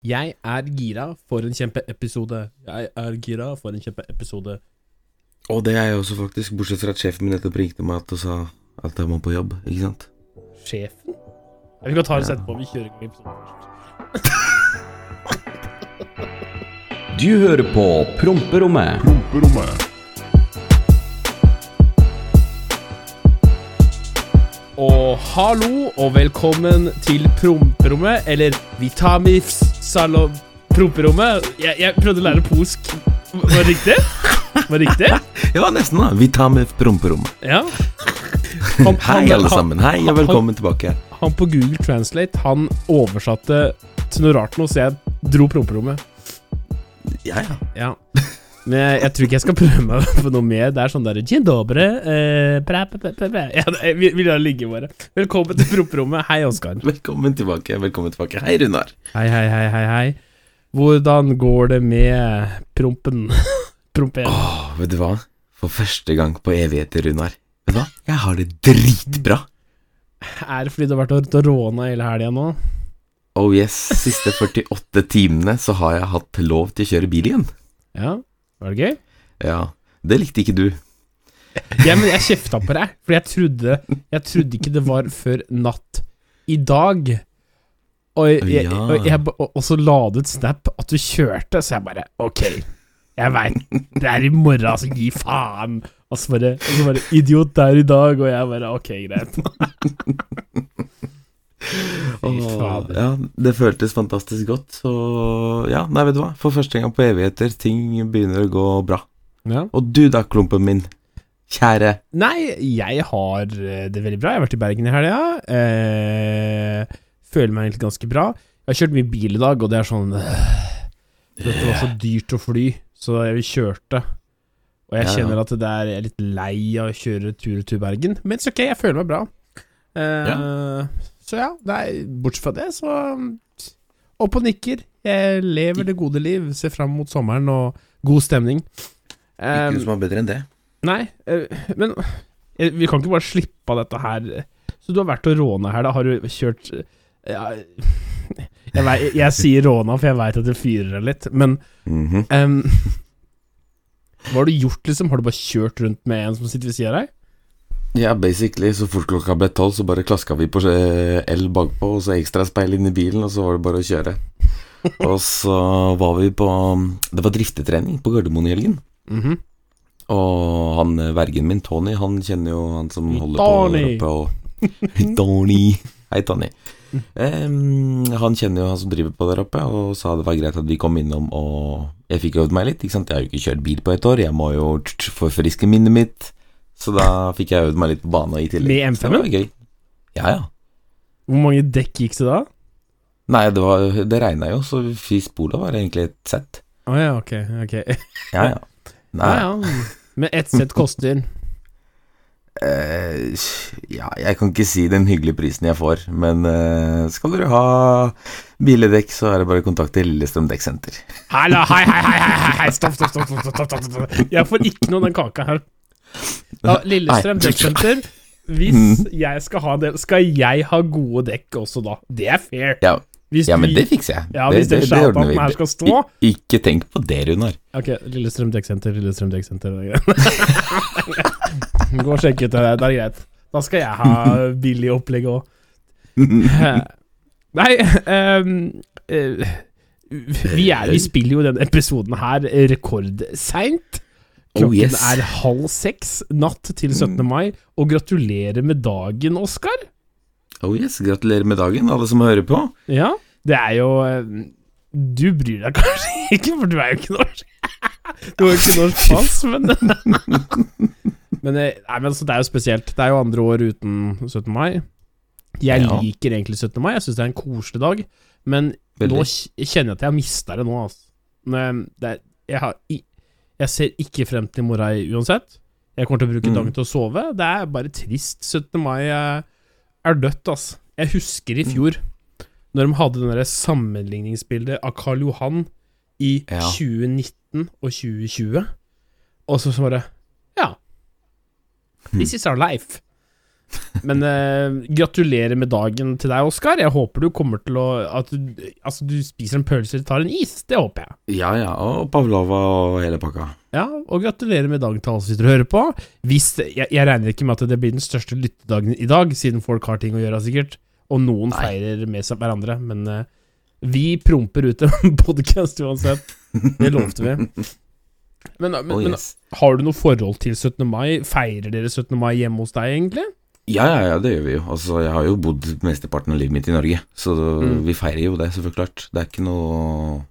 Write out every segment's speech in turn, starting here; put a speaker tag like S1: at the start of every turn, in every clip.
S1: Jeg er gira for en kjempeepisode. Jeg er gira for en kjempeepisode.
S2: Og det er jeg også, faktisk. Bortsett fra at sjefen min nettopp ringte meg og sa at jeg må på jobb. Ikke sant?
S1: Sjefen? Vi kan ta det etterpå. Vi kjører ikke episoden først.
S3: Du hører på Promperommet.
S1: Og hallo, og velkommen til promperommet, eller Vitamifs salon promperommet. Jeg, jeg prøvde å lære polsk. Var det riktig? Var det riktig?
S2: Ja, nesten, da. Vi tar med promperommet.
S1: Ja. Han,
S2: Hei, alle
S1: han-
S2: sammen. Hei, og velkommen tilbake.
S1: Han på Google Translate Han oversatte til noe rart nå, så jeg dro promperommet.
S2: Ja, ja.
S1: Ja. Men jeg, jeg tror ikke jeg skal prøve meg på noe mer. Det er sånn derre Dzień dobre eh, pra, pra, pra. Ja, vi, vi lar det ligge, bare. Velkommen til promperommet. Hei, Oskar.
S2: Velkommen tilbake. Velkommen tilbake. Hei, Runar.
S1: Hei, hei, hei, hei, hei. Hvordan går det med prompen? Prompen.
S2: Åh, vet du hva? For første gang på evigheter, Runar. Vet du hva? Jeg har det dritbra.
S1: Er det fordi du har vært og råna hele helga nå?
S2: Oh yes. Siste 48 timene så har jeg hatt lov til å kjøre bil igjen.
S1: Ja, var det gøy?
S2: Ja. Det likte ikke du.
S1: Ja, men jeg kjefta på deg, for jeg trodde Jeg trodde ikke det var før natt i dag. Og, jeg,
S2: Ja.
S1: og, jeg, og, så la du et snap at du kjørte, så jeg bare Ok, jeg veit det er i morgen, altså, gi faen. Og så bare, og så bare Idiot, det er i dag, og jeg bare Ok, greit. Fader.
S2: ja, det føltes fantastisk godt. Så ja, nei, vet du hva. For første gang på evigheter, ting begynner å gå bra.
S1: Ja.
S2: Og du da, klumpen min. Kjære.
S1: Nei, jeg har eh, det veldig bra. Jeg har vært i Bergen i helga. Eh, føler meg egentlig ganske bra. Jeg har kjørt mye bil i dag, og det er sånn øh, Det var så dyrt å fly, så jeg kjørte. Og jeg
S2: Ja, ja.
S1: kjenner at det er, jeg er litt lei av å kjøre tur-retur Bergen. Men så ok, jeg føler meg bra. Eh, Så ja, nei, bortsett fra det, så Opp og nikker. Jeg lever det gode liv. Ser fram mot sommeren og god stemning.
S2: Ikke noe som er bedre enn det.
S1: Nei, eh, men eh, vi kan ikke bare slippe av dette her. Så du har vært og råna her, da. Har du kjørt eh, ja, jeg, vet, jeg sier råna, for jeg veit at det fyrer deg litt, men
S2: mm
S1: -hmm. um, Hva har du gjort, liksom? Har du bare kjørt rundt med en som sitter ved sida av deg?
S2: Ja, basically, så fort klokka ble tolv, så bare klaska vi på el L bakpå, og så ekstra speil inn i bilen, og så var det bare å kjøre. og så var vi på Det var driftetrening på Gardermoen i helgen.
S1: Mhm.
S2: Og han eh, vergen min, Tony, han kjenner jo han som holder
S1: Tony.
S2: på oppe og Tony. Hei, Tony. Um, han kjenner jo han som driver på der oppe, og sa det var greit at vi kom innom og Jeg fikk øvd meg litt, ikke sant. Jeg har jo ikke kjørt bil på et år, jeg må jo forfriske minnet mitt. Så da fikk jeg øvd meg litt på bane i tillegg.
S1: Med
S2: Så det var gøy. Ja, ja.
S1: Hvor mange dekk gikk det da?
S2: Nei, det, var, det regna jo, så spola var egentlig et sett.
S1: Å ja, ok. ok
S2: Ja, ja. Nei,
S1: Ja, ja. Men ett sett koster
S2: Uh, ja, jeg kan ikke si den hyggelige prisen jeg får, men uh, skal dere ha bildekk, så er det bare å kontakte Lillestrøm Dekksenter.
S1: Hallo, hei, hei, hei, hei, hei, stopp, stopp, stopp, stopp, stopp, stopp, stopp. Jeg får ikke noe av den kaka her. Ja, Lillestrøm dekksenter. Hvis jeg skal ha det, skal jeg ha gode dekk også da. Det er fair.
S2: Ja, ja, men det fikser jeg.
S1: Ja, hvis det, det
S2: ordner vi.
S1: her skal stå
S2: I- Ikke tenk på det, Runar.
S1: Ok, Lillestrøm dekksenter, Lillestrøm dekksenter. Gå og sjekk ut det, det er greit. Da skal jeg ha billig opplegg òg. Nei um, uh, vi, er, vi spiller jo denne episoden her rekordseint.
S2: Oh,
S1: Klokken
S2: yes.
S1: er halv seks natt til 17. mai, og gratulerer med dagen, Oskar.
S2: Oh yes, gratulerer med dagen, alle som hører på.
S1: Ja, det er jo eh, Du bryr deg kanskje ikke, for du er jo ikke norsk. Du har jo ikke norsk pass, men Men, eh, nei, men altså, det er jo spesielt. Det er jo andre år uten 17. mai. Jeg
S2: Ja.
S1: liker egentlig 17. mai, jeg syns det er en koselig dag, men
S2: Veldig.
S1: nå kjenner jeg at jeg har mista det nå, altså. Men det er, jeg, har, i- jeg ser ikke frem til i uansett. Jeg kommer til å bruke
S2: Mm.
S1: dagen til å sove. Det er bare trist. 17. mai er, dødt, altså. Jeg husker
S2: Mm.
S1: i fjor, når de hadde det sammenligningsbildet av Karl Johan i
S2: Ja.
S1: 2019 og 2020, og så så bare Ja. This is our life. Men uh, gratulerer med dagen til deg, Oskar. Jeg håper du kommer til å At du, altså, du spiser en pølse eller tar en is. Det håper jeg.
S2: Ja ja, og Pavlova og hele pakka.
S1: Ja, og gratulerer med dagen til alle som sitter og hører på. Hvis, jeg, jeg regner ikke med at det blir den største lyttedagen i dag, siden folk har ting å gjøre, sikkert. Og noen
S2: Nei.
S1: feirer med seg hverandre. Men uh, vi promper ut en podkast uansett. Det lovte vi. Men, men,
S2: Oh,
S1: men har du noe forhold til 17. mai? Feirer dere 17. mai hjemme hos deg, egentlig?
S2: Ja, ja, ja, det gjør vi jo. Altså, jeg har jo bodd mesteparten av livet mitt i Norge, så
S1: Mm.
S2: vi feirer jo det, så klart. Det er ikke noe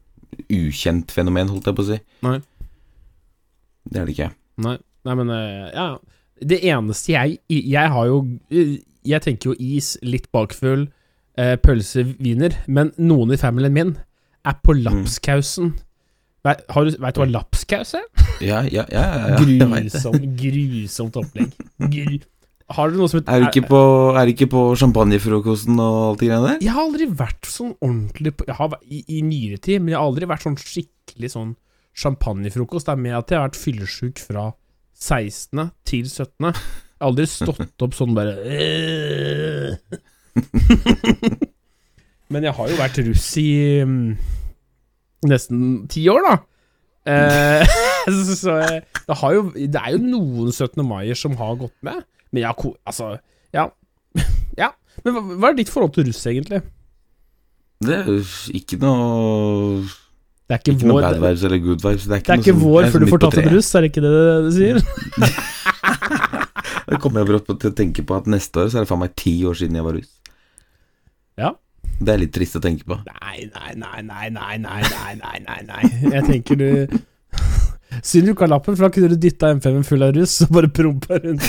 S2: ukjent fenomen, holdt jeg på å si.
S1: Nei.
S2: Det er det ikke.
S1: Nei, nei men eh, ja. Det eneste jeg Jeg har jo eh, Jeg tenker jo is, litt bakfull, eh, pølse, wiener, men noen i familien min er på lapskausen. Vet, har du, vet du hva lapskaus er?
S2: Ja, ja, ja, ja, ja Grusom.
S1: Grusomt opplegg. Gru, har du noe som
S2: Er du ikke på, er ikke på champagnefrokosten og alt det greiene der?
S1: Jeg har aldri vært sånn ordentlig på, jeg har, i, I nyere tid, men jeg har aldri vært sånn skikkelig sånn champagnefrokost. Det er med at jeg har vært fyllesyk fra 16. til 17. Jeg har aldri stått opp sånn bare «Øh». Men jeg har jo vært russ i mm, nesten ti år, da. Eh, så, så det, har jo, det er jo noen 17. maier som har gått med. Men ja, Altså, ja. ja. Men hva, hva er ditt forhold til russ, egentlig?
S2: Det er ikke noe
S1: Det er ikke,
S2: Ikke noe bad vibes eller good vibes. Det er ikke,
S1: det er ikke
S2: sånn-
S1: vår før du får tatt en russ, er det ikke det du sier?
S2: Da kommer jeg brått til å tenke på at neste år så er det faen meg ti år siden jeg var russ.
S1: Ja.
S2: Det er litt trist å tenke på.
S1: Nei, nei, nei, nei, nei, nei, nei, nei, nei. Jeg tenker du Synd du ikke har lappen, for da kunne du dytta M5-en full av russ og bare prompa rundt.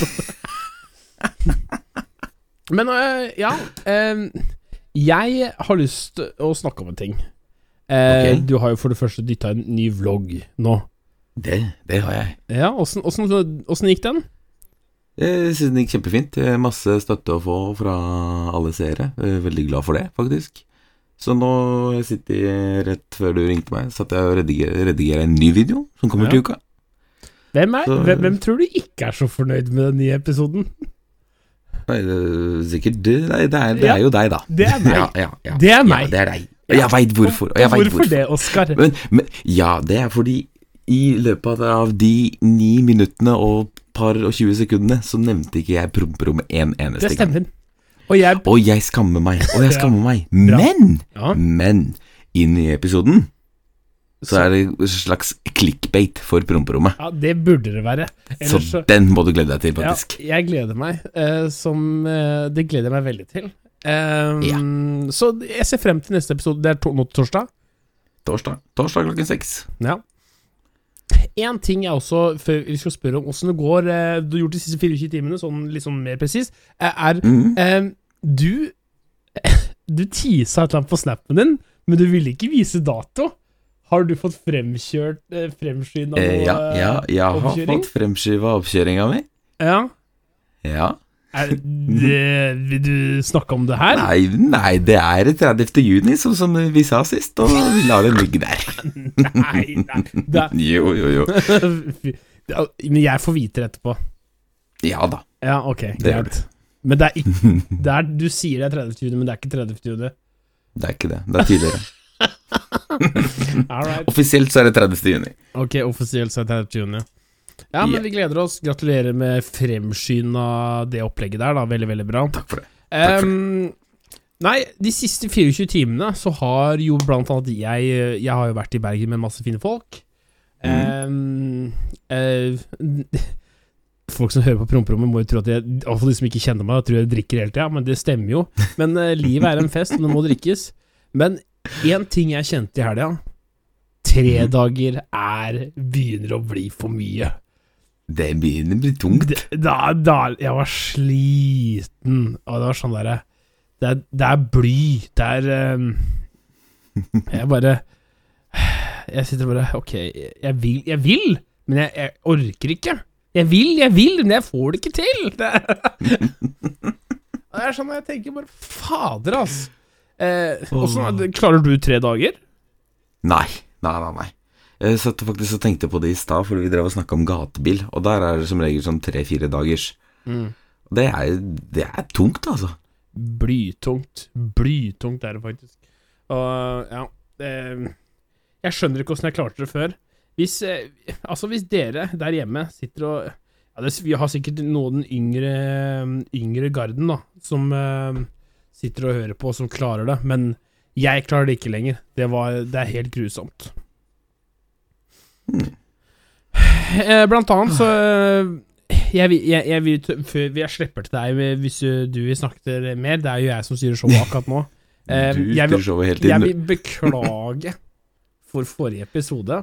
S1: Men øh, ja øh, Jeg har lyst til å snakke om en ting. Eh,
S2: okay.
S1: Du har jo for det første dytta en ny vlogg nå.
S2: Det, det har jeg.
S1: Ja, åssen- gikk den?
S2: Jeg synes den gikk kjempefint. Eh, Masse støtte å få fra alle seere. Er Veldig glad for det, faktisk. Så nå jeg sitter jeg rett før du ringte meg, satt jeg og redigerer, redigerer en ny video som kommer
S1: Ja.
S2: til uka.
S1: Hvem, er, hvem, hvem tror du ikke er så fornøyd med den nye episoden?
S2: Nei, det er sikkert det, Nei, det, er, det
S1: Ja,
S2: er jo deg, da.
S1: det er meg.
S2: Ja, ja, ja.
S1: Det er meg.
S2: Det er deg. Og jeg veit hvorfor. Og jeg
S1: Hvorfor
S2: hvorfor.
S1: det, Oskar?
S2: Men, men ja, det er fordi i løpet av de ni minuttene og par og 20 sekundene så nevnte ikke jeg promperommet en eneste
S1: Det
S2: gang.
S1: Og jeg
S2: Og jeg skammer meg, og jeg skammer meg. Men, men inn i episoden så er det en slags clickbait for promperommet.
S1: Ja, det burde det være.
S2: Så
S1: Ellers så
S2: den må du glede deg til,
S1: ja,
S2: faktisk.
S1: jeg gleder meg. Uh, som uh, Det gleder jeg meg veldig til. Eh, Så jeg ser frem til neste episode. Det er to, nå torsdag.
S2: Torsdag, torsdag klokken seks.
S1: Ja. En ting jeg også, før vi skal spørre om åssen det går uh, Du har gjort de siste 24 timene, sånn litt sånn mer presis, er
S2: mm.
S1: eh, Du Du tisa et eller annet på snappen din, men du ville ikke vise dato. Har du fått fremkjørt eh, Fremskynda noe
S2: Eh, ja, ja, jeg har
S1: oppkjøring?
S2: fått fremskyva oppkjøringa mi.
S1: Ja.
S2: Ja.
S1: Er det, vil du snakke om det her?
S2: Nei, nei, det er 30. juni, sånn som vi sa sist, og vi lar det ligge der.
S1: Nei, nei. Er,
S2: Jo, jo, jo.
S1: Men jeg får vite det etterpå.
S2: Ja da.
S1: Ja, ok, greit. Men det er ikke det er, Du sier det er 30. juni, men det er ikke 30. juni.
S2: Det er ikke det. Det er tidligere. Offisielt så er det 30. juni.
S1: Ok, offisielt så er det 30. juni. Ja, men
S2: yeah.
S1: vi gleder oss. Gratulerer med fremskynda det opplegget der, da. Veldig, veldig bra.
S2: Takk for det. Takk for
S1: Ehm, nei, de siste 24 timene så har jo blant annet jeg Jeg har jo vært i Bergen med masse fine folk. Mm. Um, uh, folk som hører på promperommet, må jo tro at jeg Iallfall de som ikke kjenner meg, tror jeg drikker hele tida, men det stemmer jo. Men uh, livet er en fest, og det må drikkes. Men én ting jeg kjente i helga Tre dager er begynner å bli for mye.
S2: Det begynner å bli tungt.
S1: Da, da Jeg var sliten, og det var sånn derre det, det er bly. Det er um, Jeg bare Jeg sitter bare Ok, jeg vil, jeg vil men jeg, jeg orker ikke. Jeg vil, jeg vil, men jeg får det ikke til. Det, det er sånn jeg tenker bare Fader, ass. Eh, Åssen klarer du tre dager?
S2: Nei, nei, nei. nei. Jeg satt faktisk og tenkte på det i stad, for vi drev og snakka om gatebil, og der er det som regel sånn tre-fire dagers. Det er, det er tungt, altså.
S1: Blytungt. Blytungt er det faktisk. Og ja eh, Jeg skjønner ikke åssen jeg klarte det før. Hvis, eh, altså hvis dere der hjemme sitter og ja, det, Vi har sikkert noen yngre, yngre garden da som eh, sitter og hører på, som klarer det. Men jeg klarer det ikke lenger. Det, var, det er helt grusomt. Eh, Blant annet så eh, jeg, jeg, jeg vil, Før jeg slipper til deg, eh, hvis du vil snakke mer Det er jo jeg som styrer showet akkurat nå. Eh,
S2: Du
S1: jeg,
S2: styrer showet hele
S1: jeg vil beklage for forrige episode.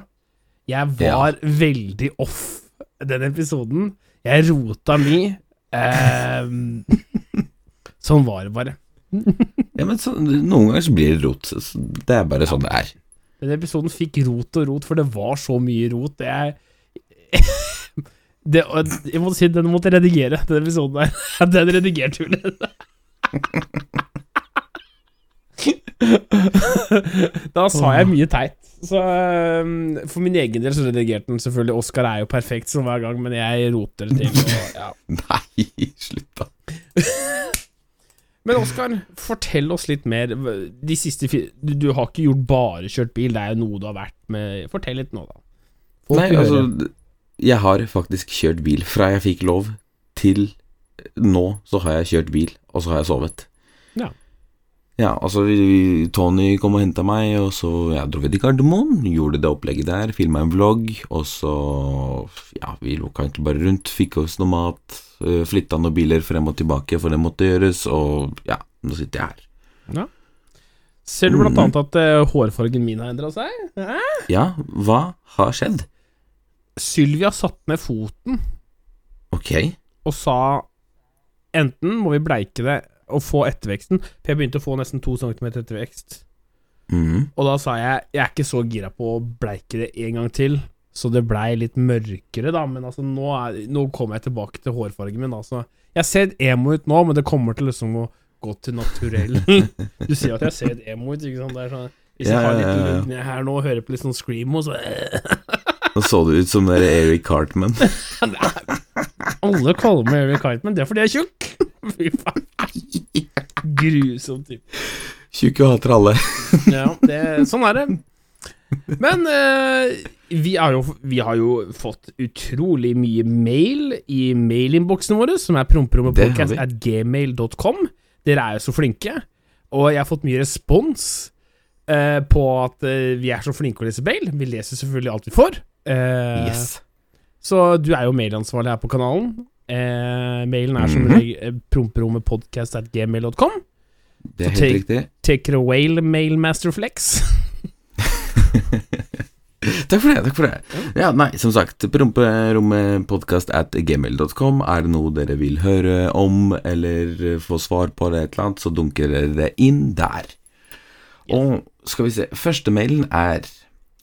S1: Jeg var veldig off den episoden. Jeg rota mi. Eh, sånn var det bare.
S2: Ja, men så, Noen ganger så blir det rot. Det er bare sånn det er.
S1: Den episoden fikk rot og rot, for det var så mye rot. Det er det, Jeg må si den måtte redigere, den episoden der. Den redigerte hun. Da sa jeg mye teit. Så øhm, For min egen del så redigerte den selvfølgelig. Oskar er jo perfekt som hver gang, men jeg roter det til. Og, ja.
S2: Nei, slutt, da.
S1: Men Oskar, fortell oss litt mer. De siste du, du har ikke gjort bare kjørt bil, det er jo noe du har vært med Fortell litt nå, da. Folk
S2: Nei, altså. Jeg har faktisk kjørt bil fra jeg fikk lov til nå, så har jeg kjørt bil, og så har jeg sovet.
S1: Ja.
S2: Ja, altså Tony kom og henta meg, og så ja, dro vi til Gardermoen, gjorde det opplegget der, filma en vlogg, og så Ja, vi lukka egentlig bare rundt, fikk oss noe mat, flytta noen biler frem og tilbake, for det måtte gjøres, og ja, nå sitter jeg her. Ja.
S1: Ser du blant
S2: Mhm.
S1: annet at eh, hårfargen min har endra seg? Hæ?
S2: Ja, hva har skjedd?
S1: Sylvia satte ned foten
S2: Ok,
S1: og sa enten må vi bleike det og få etterveksten, for jeg begynte å få nesten to centimeter ettervekst.
S2: Mm.
S1: Og da sa jeg jeg er ikke så gira på å bleike det en gang til, så det blei litt mørkere, da. Men altså, nå, er, nå kommer jeg tilbake til hårfargen min. Altså. Jeg ser emo ut nå, men det kommer til liksom å gå til naturell. du ser jo at jeg ser et emo ut, ikke sant. Det er sånn, hvis jeg har litt
S2: ja.
S1: her nå og hører på litt sånn screamo, så
S2: nå så du ut som der Eric Cartman.
S1: Alle kaller meg Eric Cartman, det er fordi jeg er tjukk. Fy faen. Grusom type.
S2: Tjukke hater alle.
S1: Ja, det, sånn er det. Men eh, vi, jo, vi har jo fått utrolig mye mail i mailinnboksen vår, som er
S2: Det har
S1: prompromepodcast
S2: vi.
S1: at gmail.com. Dere er jo så flinke, og jeg har fått mye respons uh, på at uh, vi er så flinke å lese mail. Vi leser selvfølgelig alt vi får. Uh,
S2: Yes.
S1: Så du er jo mailansvarlig her på kanalen. Mailen er som
S2: Mhm.
S1: regel promperommetpodcast at gmail.com.
S2: Det er helt
S1: take-
S2: riktig.
S1: Take it away, mailmasterflex.
S2: Takk for det. takk for det Ja, nei, som sagt, promperommepodkast at gmail.com. Er det noe dere vil høre om, eller få svar på det, et eller annet, så dunker dere det inn der. Og skal vi se Første mailen er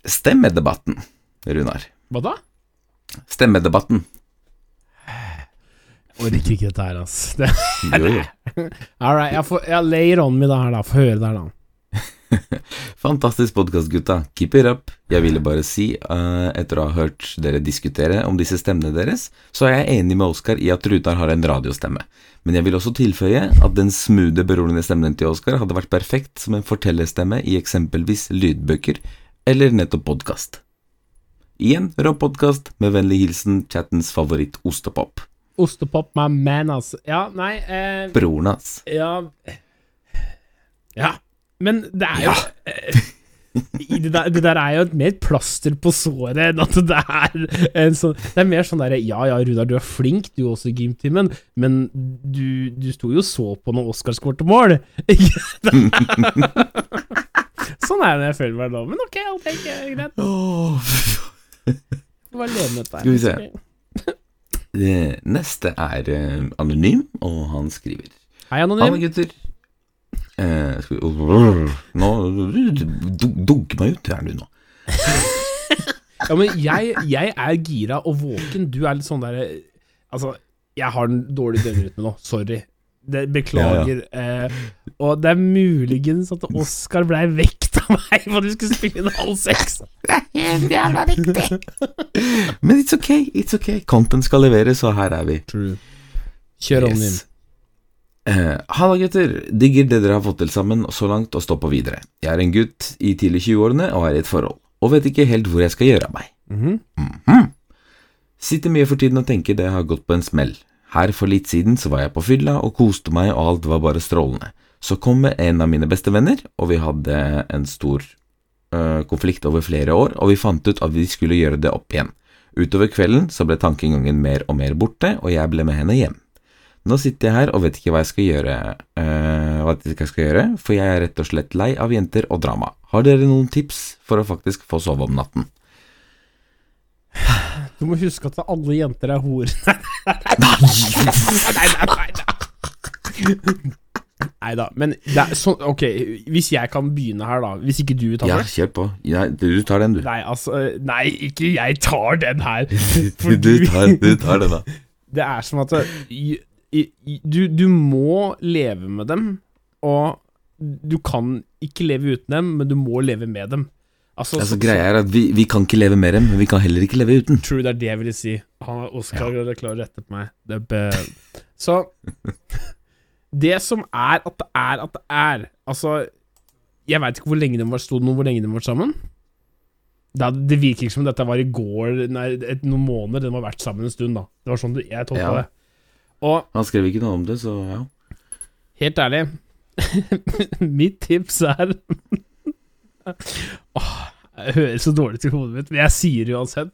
S2: Stemmedebatten, Runar.
S1: Hva da?
S2: Stemmedebatten.
S1: Orker ikke dette her, ass. Det, all right, jeg, får, jeg layer on med det her, da. Få høre det her, da.
S2: Fantastisk podkast, gutta. Keep it up. Jeg ville bare si, uh, etter å ha hørt dere diskutere om disse stemmene deres, så er jeg enig med Oskar i at Runar har en radiostemme. Men jeg vil også tilføye at den smoothe, beroligende stemmen til Oskar hadde vært perfekt som en fortellerstemme i eksempelvis lydbøker eller nettopp podkast. Igjen rå podkast, med vennlig hilsen chattens favoritt Ostepop.
S1: Ostepop, my man, altså. Ja, nei eh,
S2: Broren hans.
S1: Ja Ja. Men det er jo ja. det, der, det der er jo et mer plaster på såret enn at det er en sånn Det er mer sånn derre Ja ja, Runar, du er flink du også i gymtimen, men du, du sto jo og så på når Oskar skårte mål. sånn er det jeg føler meg nå. Men ok, alt er greit. Får bare leve med dette.
S2: Skal vi se. Det neste er uh, anonym, og han skriver
S1: Hei, Anonym.
S2: Hallo, gutter. Eh, skal vi Nå du- meg ut her, du, nå.
S1: Ja, men jeg, jeg er gira og våken. Du er litt sånn derre Altså, jeg har den dårlige døgnrytmen nå. Sorry. Det, beklager. Eh, og det er muligens at Oskar blei vekt av meg for at du skulle spille inn halv seks.
S2: Men it's okay, it's okay. Content skal leveres, og her er vi.
S1: True. Kjør om din.
S2: Eh, Halla, gutter. Digger det dere har fått til sammen så langt, og stå på videre. Jeg er en gutt i tidlig 20-årene og er i et forhold, og vet ikke helt hvor jeg skal gjøre av meg.
S1: Mhm.
S2: Mhm. Sitter mye for tiden og tenker det har gått på en smell. Her for litt siden så var jeg på fylla og koste meg, og alt var bare strålende. Så kom en av mine beste venner, og vi hadde en stor øh, konflikt over flere år, og vi fant ut at vi skulle gjøre det opp igjen. Utover kvelden så ble tankegangen mer og mer borte, og jeg ble med henne hjem. Nå sitter jeg her og vet ikke hva jeg skal gjøre, uh, hva jeg skal gjøre, for jeg er rett og slett lei av jenter og drama. Har dere noen tips for å faktisk få sove om natten?
S1: Du må huske at alle jenter er horer.
S2: Nei!
S1: nei, nei, nei, nei. Da, men det er sånn Ok, hvis jeg kan begynne her, da. Hvis ikke du vil ta
S2: Ja, kjør på. Ja, du tar den, du.
S1: Nei, altså Nei, ikke jeg tar den her. Fordi,
S2: Du tar, du tar den, da.
S1: Det er som at i- du, du må leve med dem, og du kan ikke leve uten dem, men du må leve med dem. Altså,
S2: Altså,
S1: så-
S2: greia er at vi, vi kan ikke leve med dem, men vi kan heller ikke leve uten.
S1: True, det er det jeg ville si. Han Oscar ja. klarer å rette på meg. Det be så Det som er at det er at det er Altså, jeg veit ikke hvor lenge de var Sto noe hvor lenge de var sammen? Det, det virker ikke som dette var i går, nei, et, noen måneder. De har vært sammen en stund, da. Det var sånn du, jeg tolka
S2: Ja.
S1: det. Og
S2: Han skrev ikke noe om det, så ja.
S1: helt ærlig Mitt tips er Åh, Jeg høres så dårlig til hodet mitt, men jeg sier det uansett.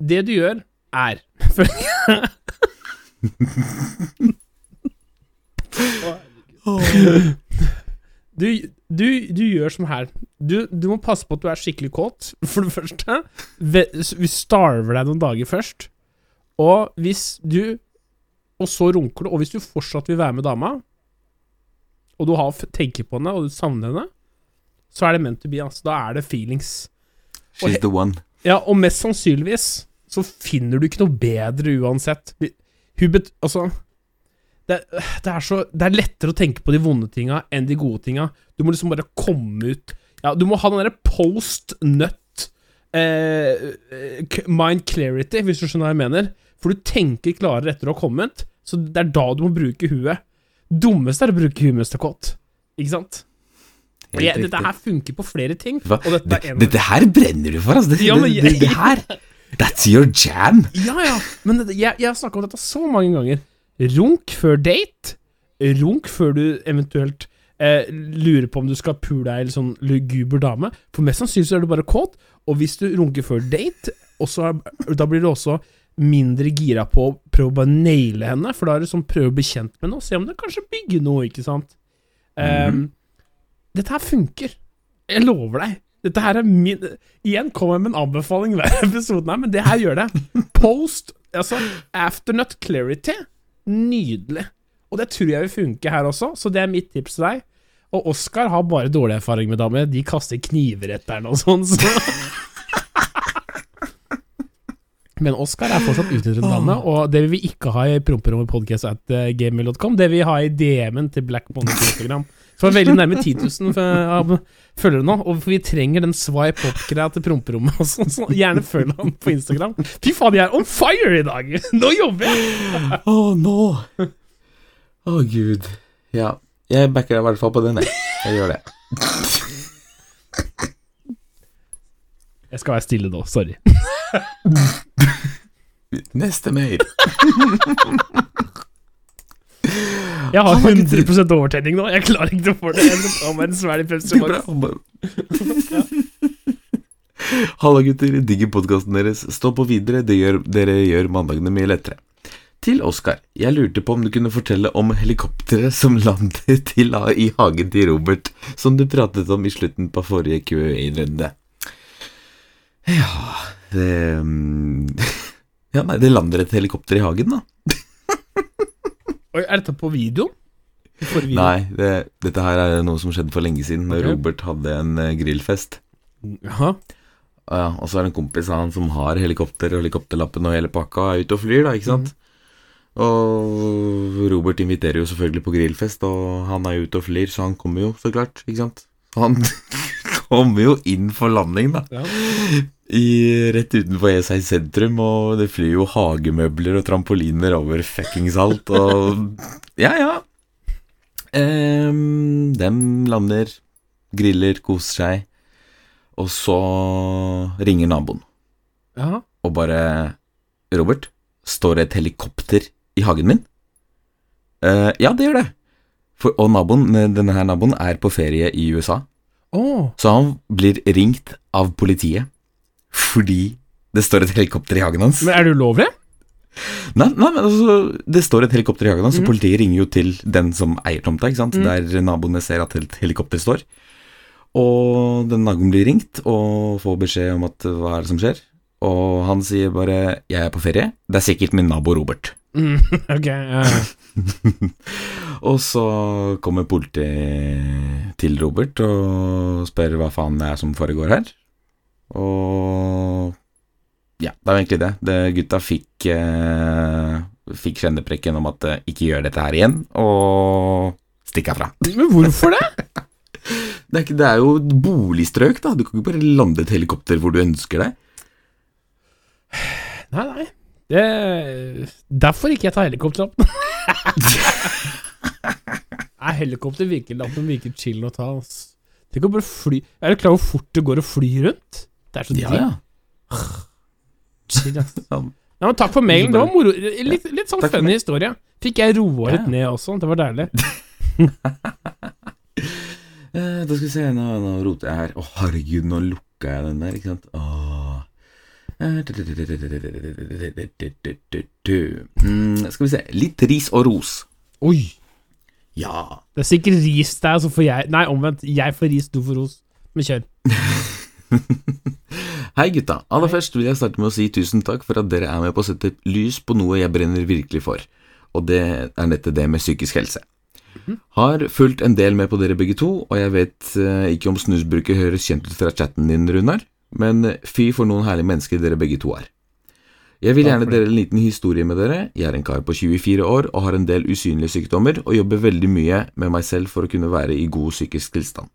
S1: Det du gjør, er du, du, du gjør som her. Du, du må passe på at du er skikkelig kåt, for det første. Vi starver deg noen dager først. Og hvis du Og så runker du, og hvis du fortsatt vil være med dama, og du har, tenker på henne, og du savner henne, så er det meant to be. Altså. Da er det feelings.
S2: She's the one.
S1: Ja, og mest sannsynligvis så finner du ikke noe bedre uansett. Hun bet... Altså det, det, er så, det er lettere å tenke på de vonde tinga enn de gode tinga. Du må liksom bare komme ut Ja, du må ha den derre post nut eh, mind clarity, hvis du skjønner hva jeg mener. For du tenker klarere etter å ha kommet, så det er da du må bruke huet. Dummeste er å bruke huet mens det er kåt. Ikke sant?
S2: Riktig.
S1: dette her funker på flere ting. Dette
S2: Det,
S1: en
S2: dette her brenner du for, altså. Det,
S1: Ja, men
S2: det, det, her That's your jam.
S1: Ja, ja, men jeg, jeg har snakka om dette så mange ganger. Runk før date. Runk før du eventuelt eh, lurer på om du skal pule deg eller sånn luguber dame. For mest sannsynlig så er du bare kåt, og hvis du runker før date, også, da blir du også mindre gira på å prøve å bare naile henne, for da er du sånn prøve å bli kjent med henne og se om det kanskje bygger noe, ikke sant. Ehm, dette her funker. Jeg lover deg. Dette her er min Igjen kommer jeg med en anbefaling hver episode her, men det her gjør det. Post, altså Afternut clarity. Nydelig. Og det tror jeg vil funke her også, så det er mitt tips til deg. Og Oskar har bare dårlig erfaring med damer. De kaster kniver etter henne og sånn, så Men Oskar er fortsatt en dame, og det vil vi ikke ha i promperommetpodkast.gmail.com. Det vil vi ha i DM-en til Black Money på Instagram. Så er veldig nærme 10 000 følgere nå, og vi trenger den swipe up-greia til promperommet og sånn, så gjerne følg ham på Instagram. Fy faen, jeg er on fire i dag! Nå jobber jeg!
S2: Å, nå. Å, gud. Ja. Jeg backer deg i hvert fall på den, jeg. Jeg gjør det.
S1: Jeg skal være stille nå, sorry.
S2: Neste mail.
S1: Jeg har 100 overtenning nå, jeg klarer ikke å få det. Jeg ta meg en svelg Pepsi.
S2: Halla, gutter. Digger podkasten deres. Stå på videre. Det gjør, dere gjør mandagene mye lettere. Til Oskar. Jeg lurte på om du kunne fortelle om helikopteret som landet til, i hagen til Robert, som du pratet om i slutten på forrige QA-runde. Ja Det mm, Ja, nei, det lander et helikopter i hagen, da.
S1: Oi, er dette på video? Forrige video?
S2: Nei, det, dette her er noe som skjedde for lenge siden, når
S1: okay.
S2: Robert hadde en eh, grillfest.
S1: Ja.
S2: Ja, og så er det en kompis av han som har helikopter og helikopterlappen og hele pakka, er ute og flyr, da, ikke sant? Og Robert inviterer jo selvfølgelig på grillfest, og han er ute og flyr, så han kommer jo, så klart, ikke sant? Han kommer jo inn for landing, da.
S1: Ja.
S2: I, rett utenfor E6 sentrum, og det flyr jo hagemøbler og trampoliner over fuckings alt, og Ja, ja. Um, dem lander, griller, koser seg, og så ringer naboen
S1: Ja.
S2: og bare Robert, står det et helikopter i hagen min? Uh, ja, det gjør det. For, og naboen, denne her naboen er på ferie i USA,
S1: Oh.
S2: så han blir ringt av politiet fordi det står et helikopter i hagen hans.
S1: Men er det ulovlig?
S2: Nei, nei, men altså, det står et helikopter i hagen hans, så politiet ringer jo til den som eier tomta, ikke sant, der naboene ser at et helikopter står. Og den naboen blir ringt og får beskjed om at hva er det som skjer, og han sier bare 'jeg er på ferie', det er sikkert min nabo Robert.
S1: Mm, ok, ja.
S2: Og så kommer politiet til Robert og spør hva faen det er som foregår her. Og ja, det var egentlig det. det gutta fikk eh, Fikk kjenneprekken om at eh, ikke gjør dette her igjen, og stikk herfra.
S1: Men hvorfor det?
S2: Det er, ikke, det er jo boligstrøk, da. Du kan ikke bare lande et helikopter hvor du ønsker det.
S1: Nei, nei. Det, derfor ikke jeg tar helikopter opp. Nei, helikopter virker, at virker chill å ta. Altså. Tenk å bare fly Er du klar over hvor fort det går å fly rundt? Det er så
S2: Ja, ja. Sånn.
S1: Ja, men takk for mailen, det var moro. Litt, litt sånn funny historie. Fikk jeg roa litt ned også, det var deilig.
S2: Eh, da skal vi se, nå, nå roter jeg her. Å, herregud, nå lukka jeg den der, ikke sant. Åh. Eh, Mm, skal vi se. Litt ris og ros.
S1: Oi.
S2: Ja.
S1: Det er sikkert ris der, så får jeg Nei, omvendt. Jeg får ris, du får ros. Men kjør.
S2: Hei, gutta. Aller først vil jeg starte med å si tusen takk for at dere er med på å sette lys på noe jeg brenner virkelig for, og det er nettet det med psykisk helse. Har fulgt en del med på dere begge to, og jeg vet eh, ikke om snusbruket høres kjent ut fra chatten din, Runar, men fy for noen herlige mennesker dere begge to er. Jeg vil gjerne dele en liten historie med dere. Jeg er en kar på 24 år og har en del usynlige sykdommer, og jobber veldig mye med meg selv for å kunne være i god psykisk tilstand.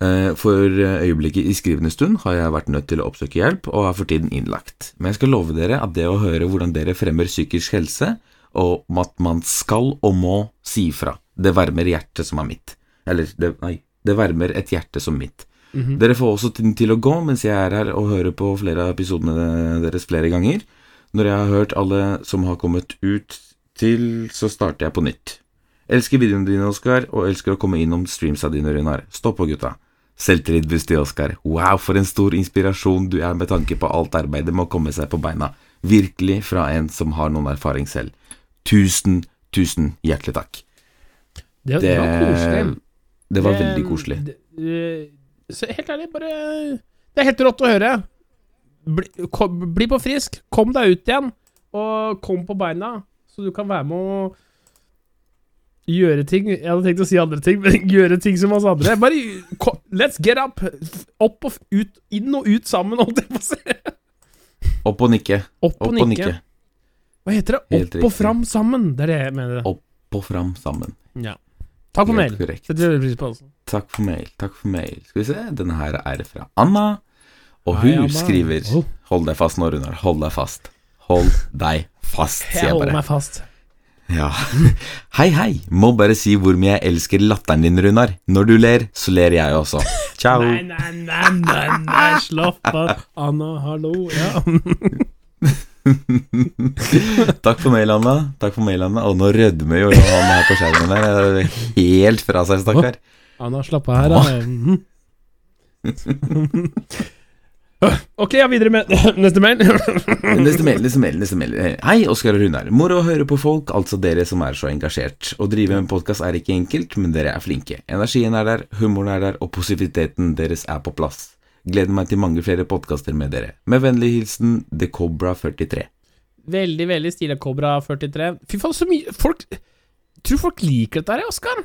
S2: Eh, For øyeblikket i skrivende stund har jeg vært nødt til å oppsøke hjelp, og er for tiden innlagt. Men jeg skal love dere at det å høre hvordan dere fremmer psykisk helse, og om at man skal og må si ifra, det varmer hjertet som er mitt. Eller, det, nei, det varmer et hjerte som mitt. Dere får også tiden til å gå mens jeg er her og hører på flere av episodene deres flere ganger. Når jeg har hørt alle som har kommet ut til, så starter jeg på nytt. Elsker videoene dine, Oskar, og elsker å komme innom streamsa dine, Runar. Stå på, gutta. Selvtillit buster, Oskar. Wow, for en stor inspirasjon du er med tanke på alt arbeidet med å komme seg på beina. Virkelig fra en som har noen erfaring selv. Tusen, tusen hjertelig takk.
S1: Det, det var koselig.
S2: det var
S1: Det-
S2: veldig koselig.
S1: det- helt ærlig, bare Det er helt rått å høre. Bli, kom, bli på frisk, kom deg ut igjen, og kom på beina, så du kan være med å gjøre ting Jeg hadde tenkt å si andre ting, men gjøre ting som oss andre. Bare Let's get up! Opp og ut, inn og ut sammen, holdt jeg på å si.
S2: Opp og nikke.
S1: Opp og nikke. Hva heter det?
S2: Helt
S1: Opp og fram sammen. Det er det jeg mener.
S2: Opp og fram sammen.
S1: Ja. Takk for
S2: Helt
S1: mail.
S2: korrekt.
S1: Setter veldig pris på det. altså.
S2: Takk for mail. Takk for mail. Skal vi se, denne her er fra Anna. Og
S1: Hei,
S2: hun
S1: Anna.
S2: skriver
S1: Oh.
S2: Hold deg fast nå, Runar. Hold deg fast. Hold deg fast, sier
S1: Jeg
S2: jeg
S1: holder meg fast.
S2: Ja. Hei, hei. Må bare si hvor mye jeg elsker latteren din, Runar. Når du ler, så ler jeg også. Ciao.
S1: Nei, nei, nei, nei, nei, slapp av. Anna, hallo. Ja.
S2: Takk for mail, Anna. Takk for mail, Anna. Og nå rødmer jo han her på skjermen der. Er Helt fra seg, stakkar.
S1: Anna, slapp av her, da. Ok, ja, videre med neste mail.
S2: Neste mail, neste mail, neste mail. Hei, Oskar og Runar. Moro å høre på folk, altså dere som er så engasjert. Å drive en podkast er ikke enkelt, men dere er flinke. Energien er der, humoren er der, og positiviteten deres er på plass. Gleder meg til mange flere podkaster med dere. Med vennlig hilsen The Cobra43.
S1: Veldig, veldig stilig Cobra 43. Fy faen, så mye Folk Tror folk liker dette her, Oskar?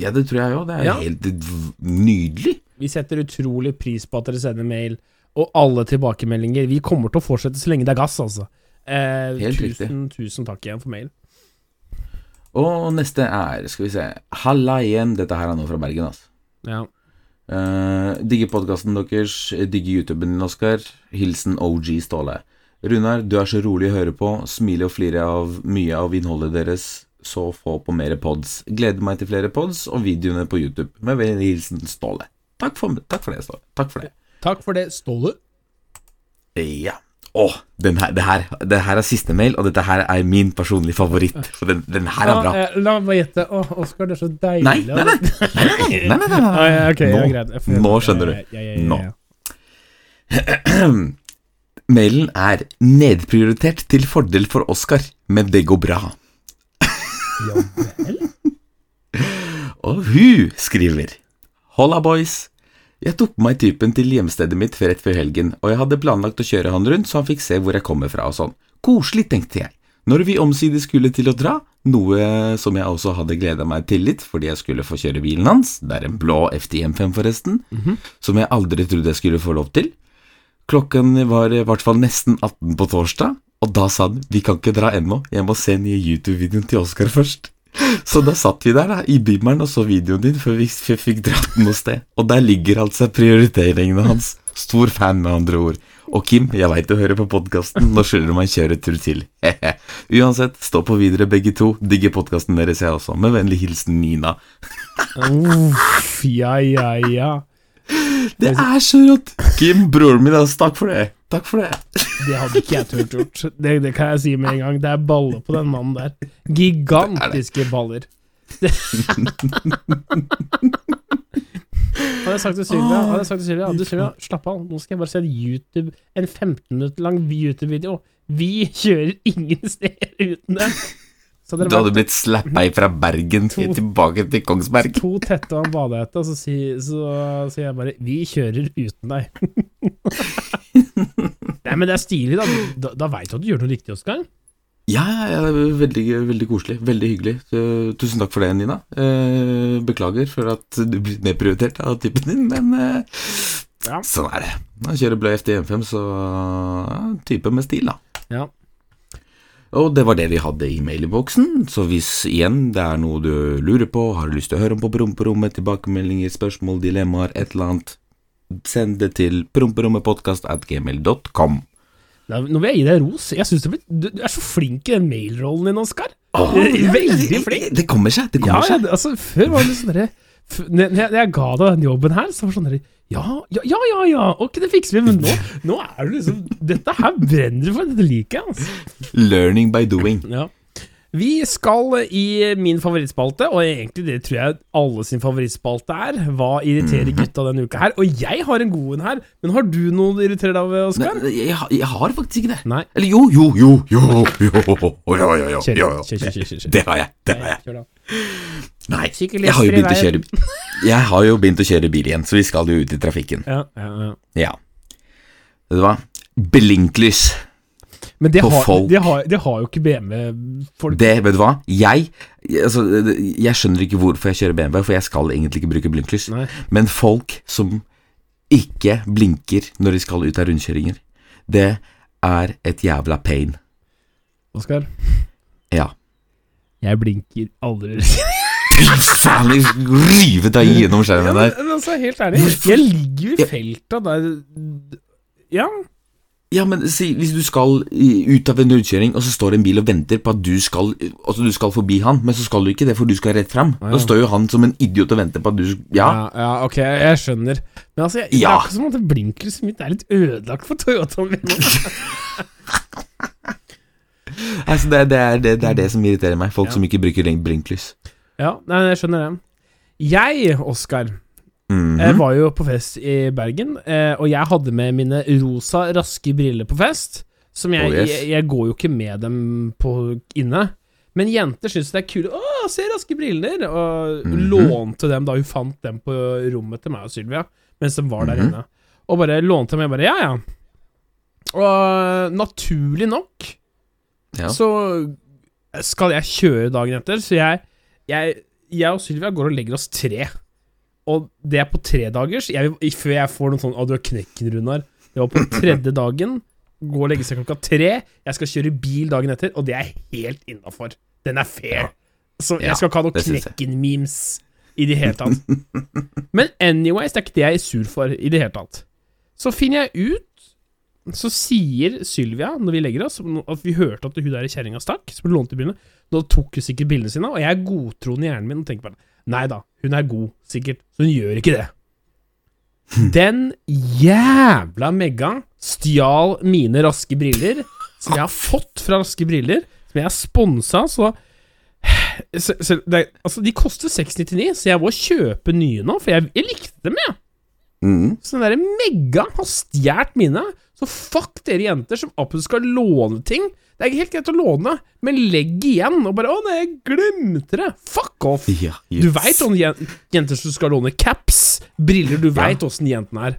S2: Ja, det tror jeg òg. Det er
S1: Ja.
S2: helt nydelig.
S1: Vi setter utrolig pris på at dere sender mail, og alle tilbakemeldinger. Vi kommer til å fortsette så lenge det er gass, altså. Eh,
S2: Helt
S1: tusen, tusen takk igjen for mail.
S2: Og neste er, skal vi se Halla igjen. Dette her er nå fra Bergen, altså.
S1: Ja.
S2: Uh, digger podkasten deres, digger YouTuben din, Oskar. Hilsen OG Ståle. Runar, du er så rolig å høre på, smiler og flirer av mye av innholdet deres. Så få på mer pods. Gleder meg til flere pods og videoene på YouTube. Med vennlig hilsen Ståle. Takk for, takk for det, Ståle. Takk for det.
S1: Takk for det, Ståle.
S2: Ja. Å, den her, det, her, er siste mail, og dette her er min personlige favoritt. For den, den her er bra.
S1: Ja, eh, la meg gjette. Å, Oskar, det er så deilig.
S2: Nei, nei, nei. nei, nei, nei, nei, nei,
S1: Ah, ja, okay,
S2: Nå-.
S1: Jeg
S2: nå skjønner du.
S1: Ja,
S2: Nå. Mailen er nedprioritert til fordel for Oskar, men det går bra.
S1: Ja vel?
S2: Og hun skriver Holla, boys. Jeg tok på meg typen til hjemstedet mitt rett før helgen, og jeg hadde planlagt å kjøre han rundt så han fikk se hvor jeg kommer fra og sånn. Koselig, tenkte jeg. Når vi omsider skulle til å dra, noe som jeg også hadde gleda meg til litt fordi jeg skulle få kjøre bilen hans, det er en blå FTM5 forresten, som jeg aldri trodde jeg skulle få lov til. Klokken var i hvert fall nesten 18 på torsdag, og da sa han vi kan ikke dra ennå, jeg må se nye YouTube-videoen til Oskar først. Så da satt vi der da, i bimmeren og så videoen din før vi fikk dratt noe sted. Og der ligger altså prioriteringene hans. Stor fan, med andre ord. Og Kim, jeg veit du hører på podkasten, nå skylder du meg en kjøretur til. Uansett, stå på videre begge to. Digger podkasten deres, jeg også. Med vennlig hilsen Nina.
S1: Uff, ja, ja, ja.
S2: Det er så rått! Kim, broren min, altså, takk for det. Takk for det.
S1: Det hadde ikke jeg turt gjort. Det, det kan jeg si med en gang. Det er baller på den mannen der. Gigantiske baller. Det- Hadde jeg sagt til Sylvia, hadde jeg sagt til Sylvia, du Sylvia, slapp av, nå skal jeg bare se YouTube, en 15 minutter lang YouTube-video. Vi kjører ingen steder uten det. Så
S2: Du hadde
S1: vært
S2: blitt slappa fra Bergen to... tilbake til Kongsberg.
S1: to tette og en badehette, og så sier så, jeg bare 'vi kjører uten deg'. Nei, men det er stilig, da. Da, da veit du at du gjør noe riktig, Oskar.
S2: Ja, ja, ja, veldig, veldig koselig. Veldig hyggelig. Uh, Tusen takk for det, Nina. Uh, beklager for at du blir nedprioritert av typen din, men uh,
S1: Ja.
S2: sånn er det. Han kjører bløy FDM5, så type med stil, da.
S1: Ja.
S2: Og det var det vi hadde i mailboksen, så hvis igjen det er noe du lurer på, har du lyst til å høre om på Promperommet, tilbakemeldinger, spørsmål, dilemmaer, et eller annet, send det til promperommetpodkast.gmail.com.
S1: Nå vil jeg gi deg ros. Jeg synes du, blir- du, er så flink i den mailrollen din, Oskar.
S2: Oh,
S1: Veldig flink.
S2: Det kommer seg, det kommer seg.
S1: Ja, altså, før var det sånn derre når jeg ga deg den jobben her, så var det sånn derre ja, ja, ja, ja, ja, ok, det fikser vi, men nå, nå er du liksom Dette her brenner for, dette liker jeg, altså.
S2: Learning by doing.
S1: Ja. Vi skal i min favorittspalte, og egentlig det tror jeg alle sin favorittspalte er, hva irriterer gutta denne uka her. Og jeg har en god en her, men har du noe du irriterer deg over, Oskar?
S2: Jeg, jeg har faktisk ikke det.
S1: Nei.
S2: Eller jo, jo, jo, jo, jo, jo, jo, jo.
S1: kjør, kjør, kjør.
S2: Det har jeg, det har jeg. Nei, jeg har kjøre Jeg har jo begynt å kjøre bil igjen, så vi skal jo ut i trafikken.
S1: Ja, ja, ja.
S2: Ja. Vet du hva? Blinklys.
S1: Men det
S2: På
S1: har,
S2: folk.
S1: det, har, det har jo ikke BMW-folk.
S2: Det, vet du hva? Jeg altså, Jeg skjønner ikke hvorfor jeg kjører BMW, for jeg skal egentlig ikke bruke blinklys.
S1: Nei.
S2: Men folk som ikke blinker når de skal ut av rundkjøringer, det er et jævla pain.
S1: Oskar,
S2: Ja.
S1: jeg blinker aldri.
S2: Faen, rive deg gjennom skjermen
S1: der.
S2: der.
S1: men altså, helt ærlig, jeg ligger jo i
S2: Ja.
S1: felta der Ja,
S2: Ja, men si, hvis du skal ut av en rundkjøring, og så står en bil og venter på at du skal Altså, du skal forbi han, men så skal du ikke det, for du skal rett fram.
S1: Ja.
S2: Da står jo han som en idiot og venter på at du Ja.
S1: ja, ja ok, jeg skjønner. Men altså, jeg, det er ikke som at blinklyset mitt er litt ødelagt for Toyotaen min.
S2: Altså, det, det, er, det, det er det som irriterer meg. Folk
S1: Ja.
S2: som ikke bruker blinklys.
S1: Ja, nei, jeg skjønner det. Jeg, Oskar,
S2: mm
S1: Jeg var jo på fest i Bergen, eh, og jeg hadde med mine rosa, raske briller på fest. Som jeg,
S2: Oh, yes.
S1: jeg, jeg går jo ikke med dem på inne. Men jenter syns det er kult. 'Å, se raske briller!' Og
S2: Mhm.
S1: lånte dem da hun fant dem på rommet til meg og Sylvia, mens de var der
S2: Mhm.
S1: inne. Og bare lånte dem. Jeg bare 'ja, ja'. Og naturlig nok
S2: Ja.
S1: så skal jeg kjøre dagen etter, så jeg, jeg, jeg og Sylvia går og legger oss tre. Og det er på tredagers. Jeg, før jeg får noen sånn 'Å, du har knekken, Runar'. Det var på tredje dagen. Gå og legge seg klokka tre. Jeg skal kjøre bil dagen etter, og det er helt innafor. Den er fair. Så jeg skal ikke ha noe
S2: det syns jeg.
S1: Knekken-memes i det hele tatt. Men anyways, det er ikke det jeg er sur for i det hele tatt. Så finner jeg ut Så sier Sylvia, når vi legger oss, at vi hørte at hun der kjerringa stakk, som lånte bilene. Nå tok hun sikkert bildene sine, og jeg er godtroende i hjernen min og tenker bare Nei da, hun er god, sikkert, så hun gjør ikke det. Den jævla Megga stjal mine raske briller, som jeg har fått fra Raske briller, som jeg har sponsa, så så, så det, altså, de koster 699, så jeg må kjøpe nye nå, for jeg, jeg likte dem, jeg.
S2: Mm.
S1: Så den derre Megga har stjålet mine. Så fuck dere jenter som absolutt skal låne ting. Det er ikke helt greit å låne, men legg igjen. Og bare 'Å nei, jeg glemte det'. Fuck off.
S2: Ja,
S1: Du
S2: yes.
S1: veit om jenter som skal låne caps, briller, du veit åssen jentene er.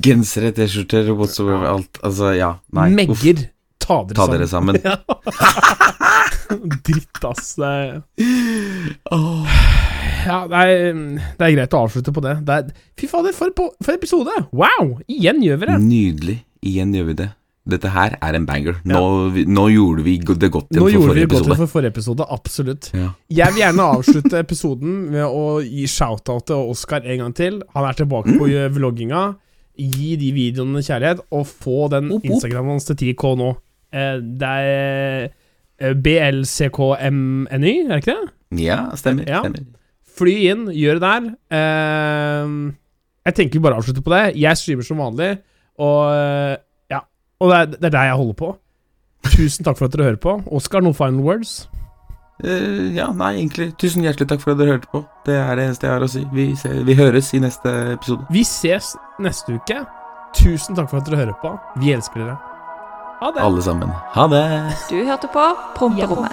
S2: Gensere, T-skjorter, whatsoever, alt. Altså, ja. Nei.
S1: Megger. Ta dere
S2: Ta
S1: sammen.
S2: dere sammen.
S1: Dritt, ass. Det er, ja, det er, det er greit å avslutte på det. det er, fy fader, for, på- for episode! Wow! Igjen gjør vi det.
S2: Nydelig. Igjen gjør vi det. Dette her er en banger. Nå, ja. nå gjorde vi det godt igjen
S1: Nå
S2: for
S1: gjorde vi
S2: forrige
S1: godt
S2: episode.
S1: for forrige episode, absolutt.
S2: Ja.
S1: Jeg vil gjerne avslutte episoden med å gi shout-out til Oskar en gang til. Han er tilbake på
S2: Mm.
S1: vlogginga. Gi de videoene kjærlighet, og få den. Instagramen hans til 10K nå. Eh, det er eh, BLCKMNY, er det ikke det?
S2: ja, stemmer.
S1: Ja.
S2: stemmer.
S1: Fly inn, gjør det der. Eh, jeg tenker vi bare avslutter på det. Jeg streamer som vanlig, og eh, ja. Og det er, det er der jeg holder på. Tusen takk for at dere hører på. Oskar, noen final words?
S2: Uh, ja, nei, egentlig. Tusen hjertelig takk for at dere hørte på. Det er det eneste jeg har å si. Vi, ser, vi høres i neste episode.
S1: Vi ses neste uke. Tusen takk for at dere hører på. Vi elsker dere. Ha det.
S2: Alle sammen. Ha det!
S4: Du hørte på Promperommet.